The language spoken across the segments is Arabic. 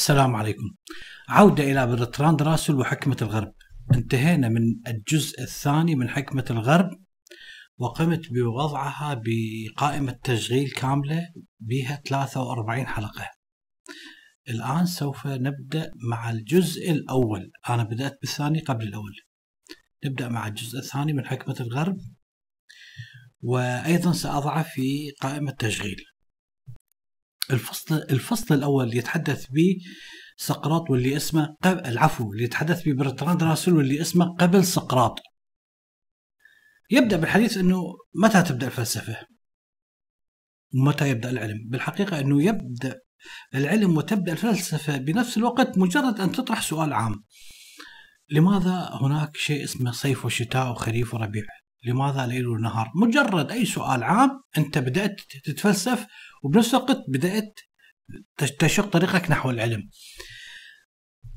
السلام عليكم. عودة إلى برتراند راسل وحكمة الغرب. انتهينا من الجزء الثاني من حكمة الغرب وقمت بوضعها بقائمة تشغيل كاملة بها 43 حلقة. الآن سوف نبدأ مع الجزء الأول. أنا بدأت بالثاني قبل الأول. نبدأ مع الجزء الثاني من حكمة الغرب وأيضا سأضعه في قائمة تشغيل. الفصل الفصل الأول يتحدث به سقراط واللي اسمه قبل العفو اللي يتحدث به برتراند راسل واللي اسمه قبل سقراط يبدأ بالحديث إنه متى تبدأ الفلسفة؟ ومتى يبدأ العلم؟ بالحقيقة إنه يبدأ العلم وتبدأ الفلسفة بنفس الوقت مجرد أن تطرح سؤال عام. لماذا هناك شيء اسمه صيف وشتاء وخريف وربيع؟ لماذا ليل ونهار؟ مجرد أي سؤال عام أنت بدأت تتفلسف وبنفس الوقت بدأت تشق طريقك نحو العلم.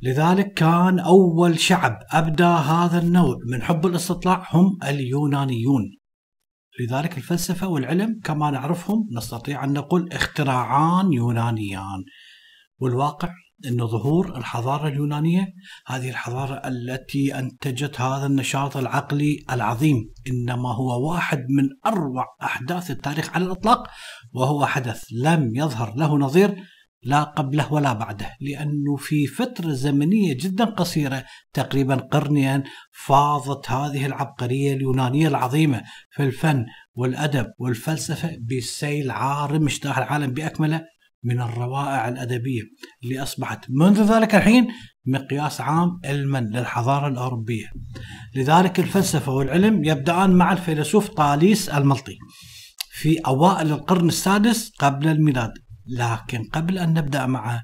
لذلك كان أول شعب أبدى هذا النوع من حب الاستطلاع هم اليونانيون. لذلك الفلسفة والعلم كما نعرفهم نستطيع أن نقول اختراعان يونانيان. والواقع أن ظهور الحضارة اليونانية هذه الحضارة التي أنتجت هذا النشاط العقلي العظيم إنما هو واحد من أروع أحداث التاريخ على الإطلاق وهو حدث لم يظهر له نظير لا قبله ولا بعده لأنه في فترة زمنية جدا قصيرة تقريبا قرنين فاضت هذه العبقرية اليونانية العظيمة في الفن والأدب والفلسفة بسيل عارم اجتاح العالم بأكمله. من الروائع الأدبية اللي أصبحت منذ ذلك الحين مقياس عام علما للحضارة الأوروبية. لذلك الفلسفة والعلم يبدأان مع الفيلسوف طاليس الملطي في أوائل القرن السادس قبل الميلاد. لكن قبل أن نبدأ مع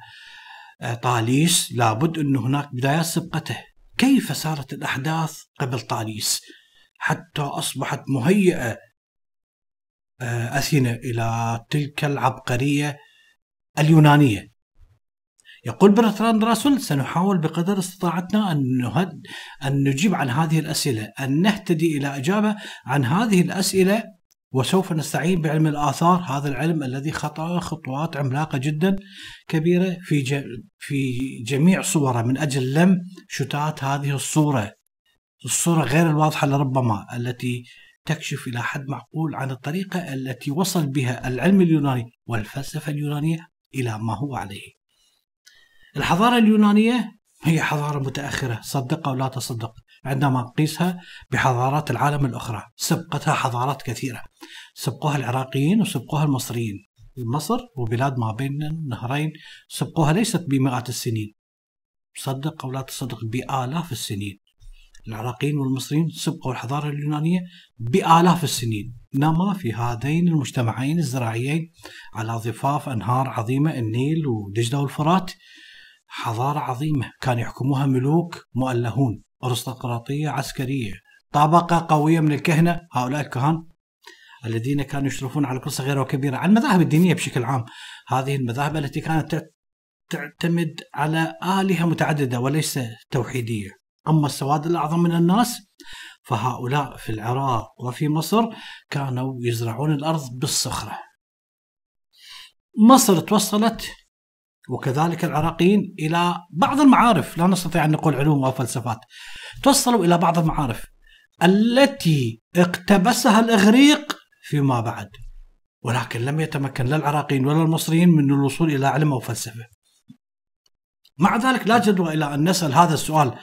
طاليس لابد أن هناك بدايات سبقته. كيف سارت الأحداث قبل طاليس؟ حتى أصبحت مهيئة آه، أثينا إلى تلك العبقرية اليونانية. يقول برتراند راسل سنحاول بقدر استطاعتنا أن, نهد أن نجيب عن هذه الأسئلة أن نهتدي إلى إجابة عن هذه الأسئلة وسوف نستعين بعلم الآثار هذا العلم الذي خطى خطوات عملاقة جدا كبيرة في في جميع صوره من أجل لم شتات هذه الصورة. الصورة غير الواضحة لربما التي تكشف إلى حد معقول عن الطريقة التي وصل بها العلم اليوناني والفلسفة اليونانية إلى ما هو عليه. الحضارة اليونانية هي حضارة متأخرة صدق أو لا تصدق عندما نقيسها بحضارات العالم الأخرى سبقتها حضارات كثيرة. سبقوها العراقيين وسبقوها المصريين. مصر وبلاد ما بين النهرين سبقوها ليست بمئات السنين. صدق أو لا تصدق بآلاف السنين. العراقيين والمصريين سبقوا الحضارة اليونانية بآلاف السنين. نما في هذين المجتمعين الزراعيين على ضفاف أنهار عظيمة النيل ودجلة والفرات حضارة عظيمة. كان يحكموها ملوك مؤلهون أرستقراطية عسكرية طبقة قوية من الكهنة. هؤلاء الكهان الذين كانوا يشرفون على قصة غير كبيرة على المذاهب الدينية بشكل عام. هذه المذاهب التي كانت تعتمد على آلهة متعددة وليس توحيدية. أما السواد الأعظم من الناس فهؤلاء في العراق وفي مصر كانوا يزرعون الأرض بالصخرة. مصر توصلت وكذلك العراقيين إلى بعض المعارف لا نستطيع أن نقول علوم أو فلسفات توصلوا إلى بعض المعارف التي اقتبسها الإغريق فيما بعد ولكن لم يتمكن لا العراقيين ولا المصريين من الوصول إلى علم أو فلسفة. مع ذلك لا جدوى إلى أن نسأل هذا السؤال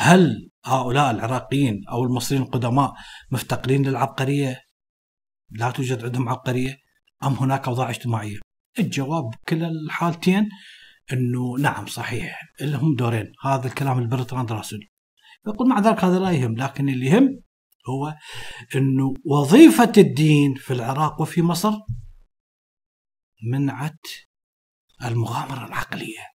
هل هؤلاء العراقيين أو المصريين القدماء مفتقرين للعبقرية؟ لا توجد عندهم عبقرية؟ أم هناك أوضاع اجتماعية؟ الجواب بكلا الحالتين إنه نعم صحيح لهم دورين هذا الكلام البرتراند راسل يقول مع ذلك هذا لا يهم لكن اللي يهم هو إنه وظيفة الدين في العراق وفي مصر منعت المغامرة العقلية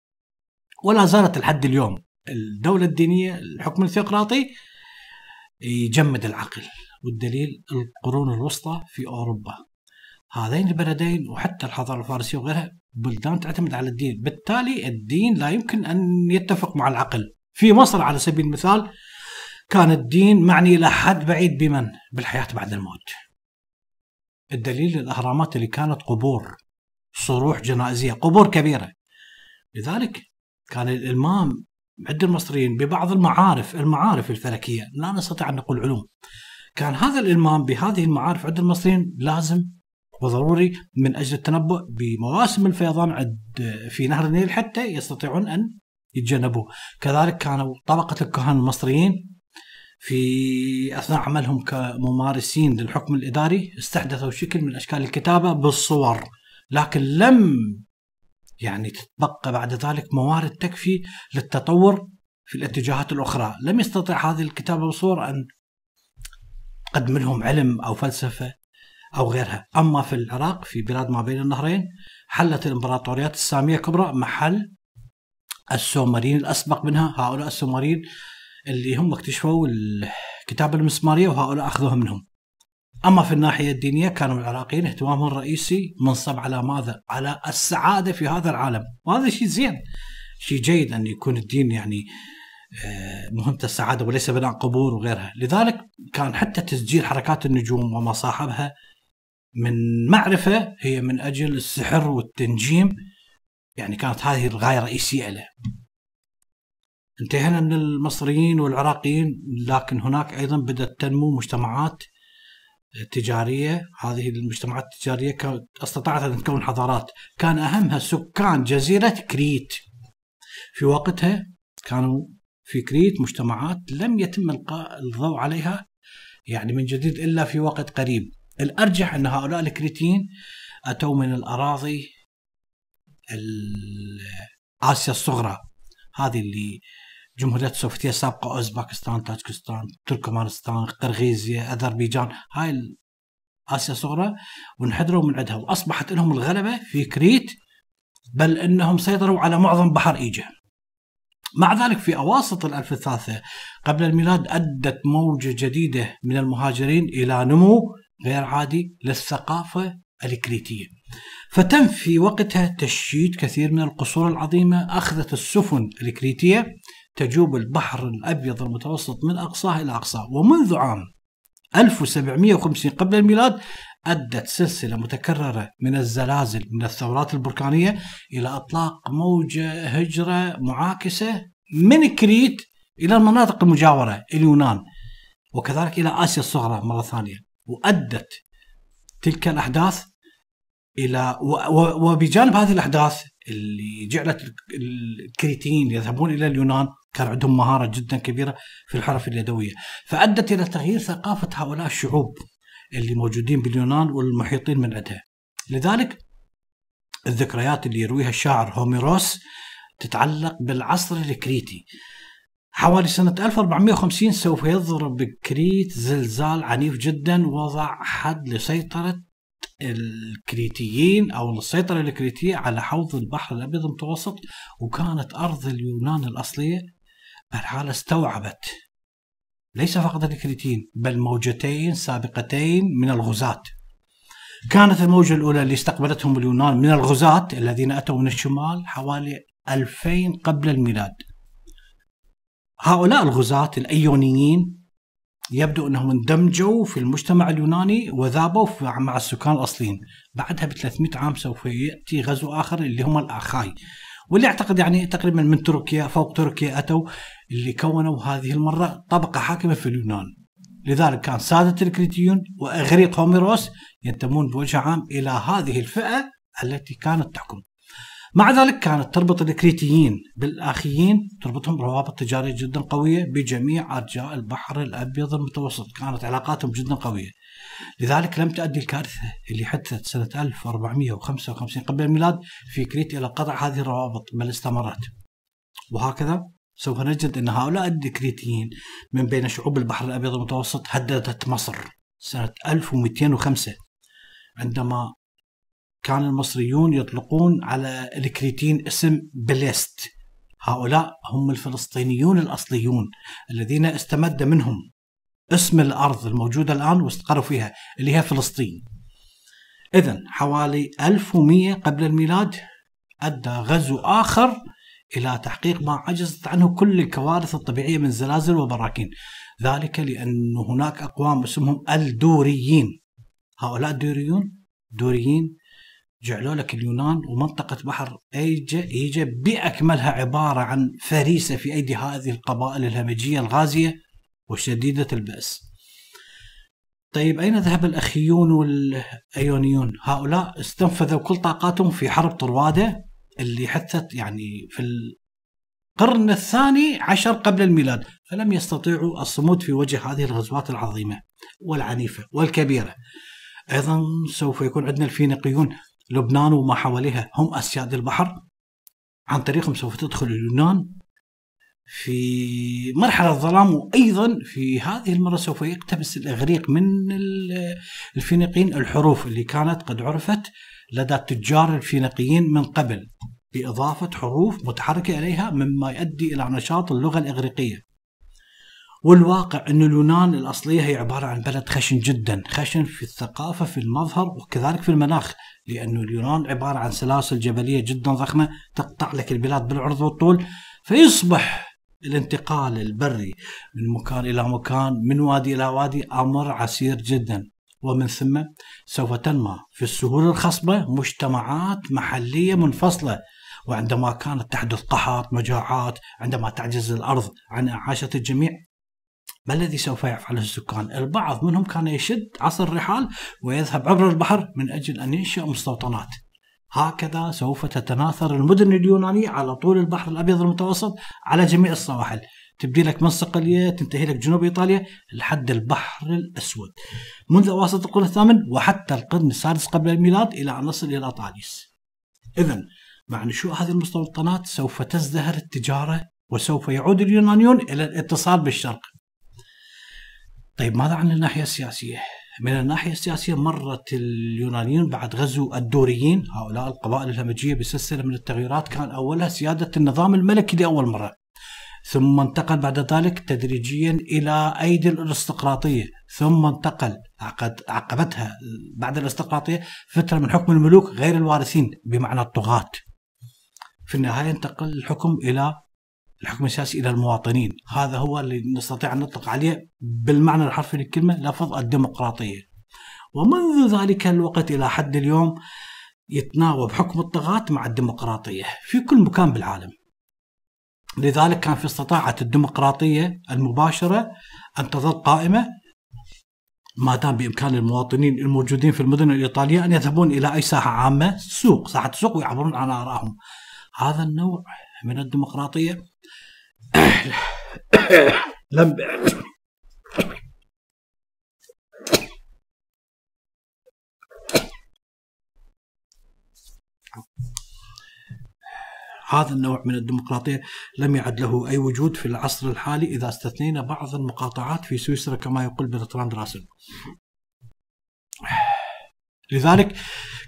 ولا زالت لحد اليوم الدولة الدينية الحكم الثيوقراطي يجمد العقل والدليل القرون الوسطى في أوروبا. هذين البلدين وحتى الحضارة الفارسية وغيرها بلدان تعتمد على الدين. بالتالي الدين لا يمكن أن يتفق مع العقل. في مصر على سبيل المثال كان الدين معني إلى حد بعيد بمن؟ بالحياة بعد الموت. الدليل الأهرامات اللي كانت قبور صروح جنائزية قبور كبيرة. لذلك كان الالمام عند المصريين ببعض المعارف المعارف الفلكية. لا نستطيع أن نقول علوم. كان هذا الإلمام بهذه المعارف عند المصريين لازم وضروري من أجل التنبؤ بمواسم الفيضان عند في نهر النيل حتى يستطيعون أن يتجنبوه. كذلك كانوا طبقة الكهان المصريين في أثناء عملهم كممارسين للحكم الإداري استحدثوا شكل من أشكال الكتابة بالصور لكن لم يعني تتبقى بعد ذلك موارد تكفي للتطور في الاتجاهات الأخرى، لم يستطع هذه الكتابة بالصور أن تقدم لهم علم أو فلسفة أو غيرها، أما في العراق في بلاد ما بين النهرين حلت الإمبراطوريات السامية الكبرى محل السومريين الأسبق منها. هؤلاء السومريين اللي هم اكتشفوا الكتابه المسمارية وهؤلاء أخذوها منهم. أما في الناحية الدينية كانوا العراقيين اهتمامهم الرئيسي منصب على ماذا؟ على السعادة في هذا العالم، وهذا شيء زين. شيء جيد أن يكون الدين يعني آه، مهمته السعاده وليس بناء قبور وغيرها، لذلك كان حتى تسجيل حركات النجوم وما صاحبها من معرفة هي من أجل السحر والتنجيم يعني كانت هذه الغاية الرئيسية له. انتهينا من المصريين والعراقيين لكن هناك أيضا بدأت تنمو مجتمعات تجارية هذه المجتمعات التجارية استطاعت أن تكون حضارات. كان أهمها سكان جزيرة كريت. في وقتها كانوا في كريت مجتمعات لم يتم إلقاء الضوء عليها يعني من جديد إلا في وقت قريب. الأرجح أن هؤلاء الكريتيين أتوا من الأراضي آسيا الصغرى. هذه اللي جمهوريات السوفيتية السابقة اوزباكستان تاجكستان تركمانستان قرغيزيا أذربيجان هاي آسيا الصغرى وانحدروا من عندها واصبحت لهم الغلبة في كريت بل إنهم سيطروا على معظم بحر إيجا. مع ذلك في أواسط الألف الثالثة قبل الميلاد أدت موجة جديدة من المهاجرين إلى نمو غير عادي للثقافة الكريتية. فتم في وقتها تشييد كثير من القصور العظيمة أخذت السفن الكريتية تجوب البحر الأبيض المتوسط من أقصاه إلى أقصاه. ومنذ عام 1750 قبل الميلاد أدت سلسلة متكررة من الزلازل من الثورات البركانية إلى إطلاق موجة هجرة معاكسة من كريت إلى المناطق المجاورة اليونان وكذلك إلى آسيا الصغرى مرة ثانية. وأدت تلك الأحداث إلى وبجانب هذه الأحداث اللي جعلت الكريتيين يذهبون إلى اليونان كان عندهم مهارة جدا كبيرة في الحرف اليدوية. فأدت إلى تغيير ثقافة هؤلاء الشعوب اللي موجودين باليونان والمحيطين من عندها. لذلك الذكريات اللي يرويها الشاعر هوميروس تتعلق بالعصر الكريتي. حوالي سنة 1450 سوف يضرب كريت زلزال عنيف جدا وضع حد لسيطرة الكريتيين أو السيطرة الكريتية على حوض البحر الأبيض المتوسط وكانت أرض اليونان الأصلية الحالة استوعبت. ليس فقط الكريتين بل موجتين سابقتين من الغزاة. كانت الموجة الأولى اللي استقبلتهم اليونان من الغزاة الذين أتوا من الشمال حوالي 2000 قبل الميلاد. هؤلاء الغزاة الأيونيين يبدو أنهم اندمجوا في المجتمع اليوناني وذابوا مع السكان الأصليين. بعدها ب 300 عام سوف يأتي غزو آخر اللي هم الآخاي واللي أعتقد يعني تقريبا من تركيا فوق تركيا أتوا اللي كونوا هذه المرة طبقة حاكمة في اليونان. لذلك كان سادة الكريتيون وإغريق هوميروس ينتمون بوجه عام إلى هذه الفئة التي كانت تحكم. مع ذلك كانت تربط الكريتيين بالآخيين تربطهم روابط تجارية جدا قوية بجميع أرجاء البحر الأبيض المتوسط، كانت علاقاتهم جدا قوية. لذلك لم تؤدي الكارثة اللي حدثت سنة 1455 قبل الميلاد في كريت إلى قطع هذه الروابط بل استمرت وهكذا سوف نجد أن هؤلاء الكريتيين من بين شعوب البحر الأبيض المتوسط هددت مصر سنة 1205 عندما كان المصريون يطلقون على الكريتين اسم بليست. هؤلاء هم الفلسطينيون الأصليون الذين استمد منهم اسم الأرض الموجودة الآن واستقروا فيها اللي هي فلسطين. اذا حوالي 1100 قبل الميلاد أدى غزو آخر إلى تحقيق ما عجزت عنه كل الكوارث الطبيعية من زلازل وبراكين. ذلك لأن هناك أقوام اسمهم الدوريين. هؤلاء الدوريون دوريين جعلوا لك اليونان ومنطقة بحر إيجا إيجا بأكملها عبارة عن فريسة في أيدي هذه القبائل الهمجية الغازية وشديدة البأس. طيب أين ذهب الأخيون والأيونيون؟ هؤلاء استنفذوا كل طاقاتهم في حرب طروادة اللي حثت يعني في القرن الثاني عشر قبل الميلاد فلم يستطيعوا الصمود في وجه هذه الغزوات العظيمة والعنيفة والكبيرة. أيضا سوف يكون عندنا الفينيقيون لبنان وما حواليها هم أسياد البحر. عن طريقهم سوف تدخل اليونان في مرحلة الظلام وأيضا في هذه المرة سوف يقتبس الإغريق من الفينيقيين الحروف اللي كانت قد عرفت لدى التجار الفينيقيين من قبل بإضافة حروف متحركة إليها مما يؤدي إلى نشاط اللغة الإغريقية. والواقع أن اليونان الأصلية هي عبارة عن بلد خشن جدا خشن في الثقافة في المظهر وكذلك في المناخ لأن اليونان عبارة عن سلاسل جبلية جدا ضخمة تقطع لك البلاد بالعرض والطول فيصبح الانتقال البري من مكان إلى مكان من وادي إلى وادي أمر عسير جدا. ومن ثم سوف تنمى في السهول الخصبة مجتمعات محلية منفصلة. وعندما كانت تحدث قحط مجاعات عندما تعجز الأرض عن إعاشة الجميع ما الذي سوف يفعله السكان؟ البعض منهم كان يشد عصا الرحال ويذهب عبر البحر من أجل أن ينشئ مستوطنات. هكذا سوف تتناثر المدن اليونانية على طول البحر الأبيض المتوسط على جميع السواحل. تبدي لك من صقلية تنتهي لك جنوب إيطاليا لحد البحر الأسود. منذ أواسط القرن الثامن وحتى القرن السادس قبل الميلاد إلى أن نصل إلى طاليس إذا مع نشوء هذه المستوطنات سوف تزدهر التجارة وسوف يعود اليونانيون إلى الاتصال بالشرق. طيب ماذا عن الناحية السياسية؟ من الناحية السياسية مرت اليونانيين بعد غزو الدوريين. هؤلاء القبائل الهمجية بسلسلة من التغييرات كان أولها سيادة النظام الملكي لأول مرة. ثم انتقل بعد ذلك تدريجيا إلى أيدي الأرستقراطية. ثم انتقل عقبتها بعد الأرستقراطية فترة من حكم الملوك غير الوارثين بمعنى الطغاة. في النهاية انتقل الحكم إلى الحكم السياسي إلى المواطنين، هذا هو اللي نستطيع أن نطلق عليه بالمعنى الحرفي للكلمه لفظ الديمقراطية. ومنذ ذلك الوقت إلى حد اليوم يتناوب حكم الطغاة مع الديمقراطية في كل مكان بالعالم. لذلك كان في استطاعة الديمقراطية المباشرة أن تظل قائمة ما دام بإمكان المواطنين الموجودين في المدن الإيطالية أن يذهبون إلى أي ساحة عامة سوق ساحة سوق ويعبرون عن آرائهم. هذا النوع من الديمقراطية لم هذا النوع من الديمقراطية لم يعد له أي وجود في العصر الحالي إذا استثنينا بعض المقاطعات في سويسرا كما يقول برتراند راسل. لذلك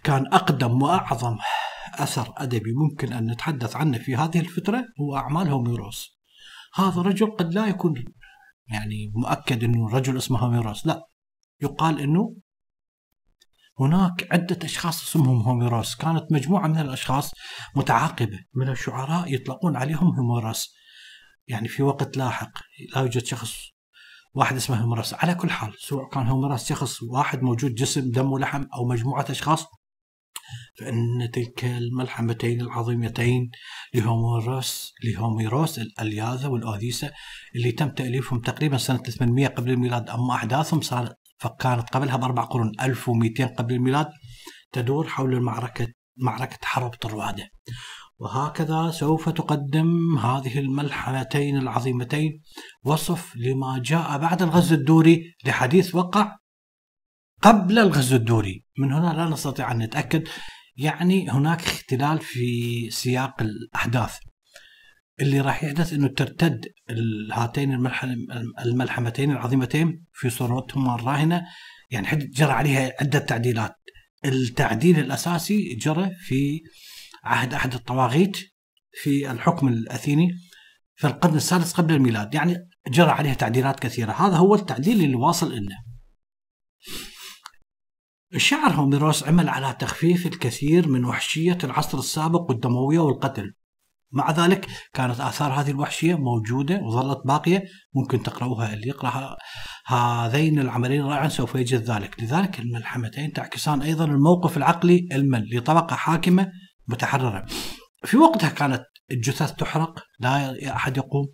كان أقدم وأعظم أثر أدبي ممكن أن نتحدث عنه في هذه الفترة هو أعمال هوميروس هذا رجل قد لا يكون يعني مؤكد إنه رجل اسمه هوميروس لا. يقال إنه هناك عدة أشخاص اسمهم هوميروس كانت مجموعة من الأشخاص متعاقبة. من الشعراء يطلقون عليهم هوميروس يعني في وقت لاحق لا يوجد شخص واحد اسمه هوميروس على كل حال سواء كان هوميروس شخص واحد موجود جسم دم ولحم أو مجموعة أشخاص فإن تلك الملحمتين العظيمتين لهوميروس لهوميروس الألياذة والأوديسة اللي تم تأليفهم تقريبا سنة 800 قبل الميلاد أما أحداثهم صارت فكانت قبلها بأربع قرون 1200 قبل الميلاد تدور حول المعركة معركة حرب طروادة. وهكذا سوف تقدم هذه الملحمتين العظيمتين وصف لما جاء بعد الغزو الدوري لحديث وقع قبل الغزو الدوري. من هنا لا نستطيع أن نتأكد. يعني هناك اختلال في سياق الأحداث. اللي راح يحدث إنه ترتد هاتين الملحمتين العظيمتين في صورتهما الراهنة. يعني جرى عليها عدة تعديلات. التعديل الأساسي جرى في عهد أحد الطواغيت في الحكم الأثيني في القرن السادس قبل الميلاد، يعني جرى عليها تعديلات كثيرة، هذا هو التعديل اللي واصل لنا. الشعر هوميروس عمل على تخفيف الكثير من وحشية العصر السابق والدموية والقتل. مع ذلك كانت آثار هذه الوحشية موجودة وظلت باقية ممكن تقرأوها اللي يقرأ هذين العملين رائعا سوف يجد ذلك. لذلك الملحمتين تعكسان أيضا الموقف العقلي المن لطبقة حاكمة متحررة. في وقتها كانت الجثث تحرق لا أحد يقوم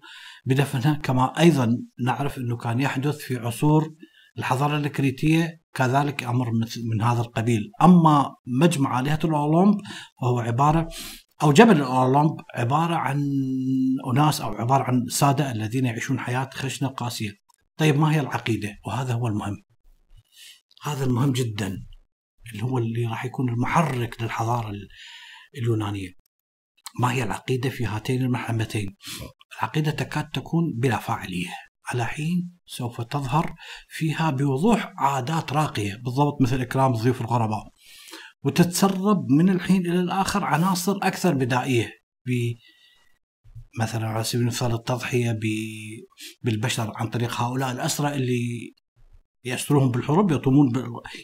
بدفنها كما أيضا نعرف أنه كان يحدث في عصور الحضارة الكريتية كذلك أمر من هذا القبيل. أما مجمع آلهة الأولمب وهو عبارة أو جبل الأولمب عبارة عن أناس أو عبارة عن سادة الذين يعيشون حياة خشنة قاسية. طيب ما هي العقيدة؟ وهذا هو المهم. هذا المهم جدا اللي هو اللي راح يكون المحرك للحضارة اليونانية. ما هي العقيدة في هاتين المحمتين العقيدة تكاد تكون بلا فاعلية. على حين سوف تظهر فيها بوضوح عادات راقية. بالضبط مثل إكرام الضيوف الغرباء. وتتسرب من الحين إلى الآخر عناصر أكثر بدائية. مثلا على سبيل المثال التضحية بالبشر عن طريق هؤلاء الأسرى اللي يأسرون بالحروب يقومون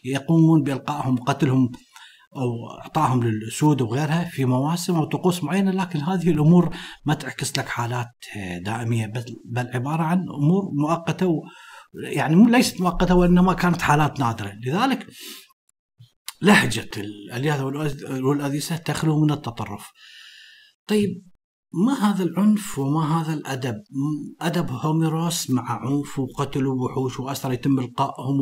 يقومون بإلقائهم وقتلهم أو اعطائهم للاسود وغيرها في مواسم أو طقوس معينة لكن هذه الأمور ما تعكس لك حالات دائمية بل عبارة عن أمور مؤقتة يعني ليست مؤقتة وإنما كانت حالات نادرة لذلك لهجة الالهه والاذيسه تخلو من التطرف. طيب ما هذا العنف وما هذا الأدب؟ أدب هوميروس مع عنف وقتل ووحوش وأسرى يتم إلقائهم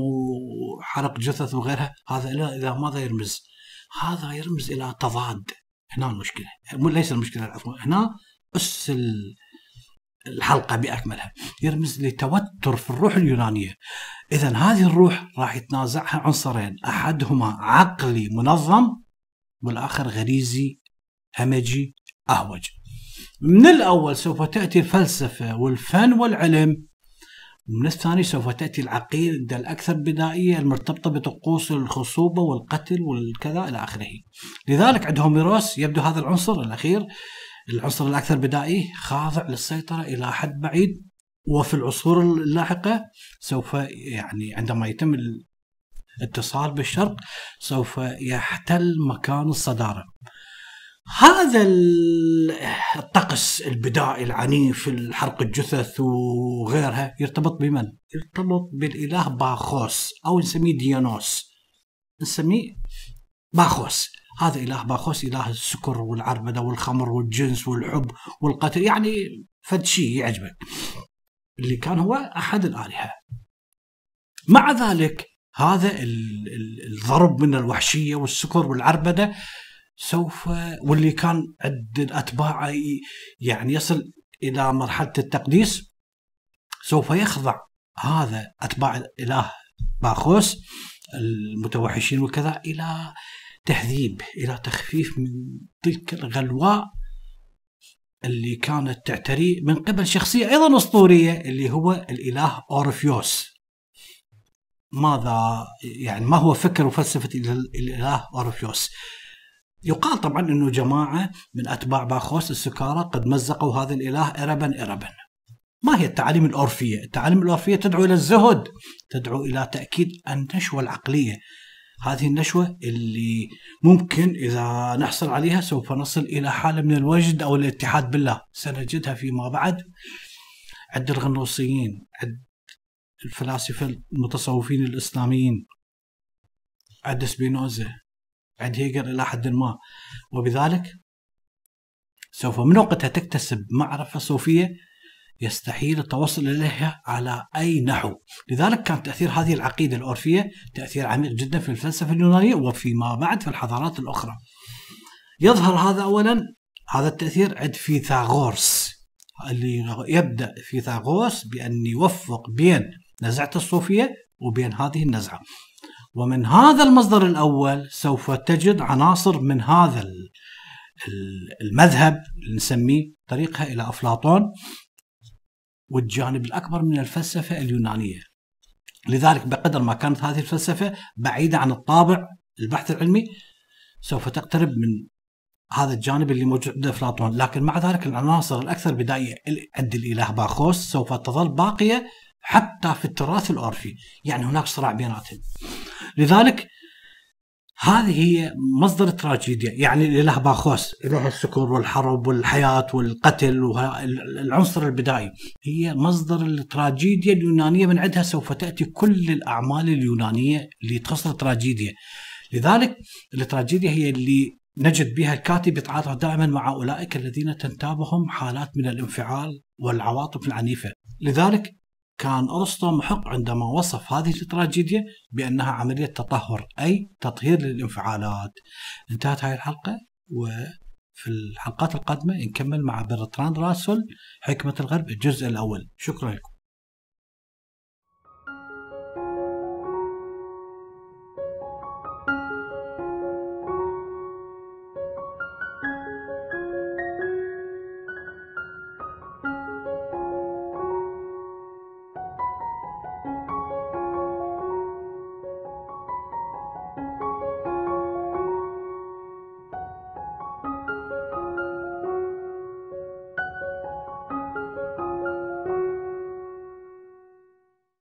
وحرق جثث وغيرها، هذا إذا ماذا يرمز؟ هذا يرمز إلى تضاد. هنا المشكلة. ليس المشكلة عفوا. هنا اس الحلقة بأكملها. يرمز لتوتر في الروح اليونانية. إذا هذه الروح راح يتنازعها عنصرين. أحدهما عقلي منظم والآخر غريزي همجي أهوج. من الأول سوف تأتي الفلسفة والفن والعلم من الثاني سوف تأتي العقيدة الأكثر بدائية المرتبطة بطقوس الخصوبة والقتل والكذا إلى آخره. لذلك عند هوميروس يبدو هذا العنصر الأخير العنصر الأكثر بدائي خاضع للسيطرة إلى حد بعيد. وفي العصور اللاحقة سوف يعني عندما يتم الاتصال بالشرق سوف يحتل مكان الصدارة. هذا الطقس البدائي العنيف الحرق الجثث وغيرها يرتبط بمن؟ يرتبط بالإله باخوس أو نسميه ديانوس. نسميه باخوس. هذا إله باخوس إله السكر والعربدة والخمر والجنس والحب والقتل يعني فد شيء يعجبك. اللي كان هو أحد الآلهة. مع ذلك هذا الضرب من الوحشية والسكر والعربدة سوف واللي كان عند الاتباع يعني يصل إلى مرحلة التقديس سوف يخضع هذا أتباع الإله باخوس المتوحشين وكذا إلى تهذيب إلى تخفيف من تلك الغلواء اللي كانت تعتري من قبل شخصية أيضا أسطورية اللي هو الإله أورفيوس. ماذا يعني ما هو فكر وفلسفة الإله أورفيوس؟ يقال طبعا إنه جماعة من أتباع باخوس السكارى قد مزقوا هذا الإله اربا اربا. ما هي التعاليم الأورفية؟ التعاليم الأورفية تدعو إلى الزهد، تدعو إلى تأكيد النشوة العقلية. هذه النشوة اللي ممكن إذا نحصل عليها سوف نصل إلى حالة من الوجد أو الاتحاد بالله، سنجدها فيما بعد عند الغنوصيين، عند الفلاسفة المتصوفين الإسلاميين، عند سبينوزا، عند هيجر إلى حد ما. وبذلك سوف من وقتها تكتسب معرفة صوفية يستحيل التوصل إليها على أي نحو. لذلك كان تأثير هذه العقيدة الأورفية تأثير عميق جدا في الفلسفة اليونانية وفيما بعد في الحضارات الأخرى. يظهر هذا أولا هذا التأثير عند فيثاغورس اللي يبدأ فيثاغورس بأن يوفق بين نزعة الصوفية وبين هذه النزعة. ومن هذا المصدر الأول سوف تجد عناصر من هذا المذهب اللي نسميه طريقها إلى أفلاطون والجانب الأكبر من الفلسفة اليونانية. لذلك بقدر ما كانت هذه الفلسفة بعيدة عن الطابع البحث العلمي سوف تقترب من هذا الجانب اللي موجود عند أفلاطون، لكن مع ذلك العناصر الأكثر بدائيه عند الإله باخوس سوف تظل باقية حتى في التراث الاورفي، يعني هناك صراع بيناتهم. لذلك هذه هي مصدر التراجيديا يعني الاله باخوس. اله السكر والحرب والحياة والقتل والعنصر البدائي. هي مصدر التراجيديا اليونانية. من عندها سوف تأتي كل الأعمال اليونانية اللي تخص التراجيديا لذلك التراجيديا هي اللي نجد بها الكاتب يتعاطف دائما مع أولئك الذين تنتابهم حالات من الانفعال والعواطف العنيفة. لذلك كان أرسطو محق عندما وصف هذه التراجيديا بأنها عملية تطهر أي تطهير للانفعالات. انتهت هاي الحلقة وفي الحلقات القادمة نكمل مع برتراند راسل حكمة الغرب الجزء الأول. شكرا لكم.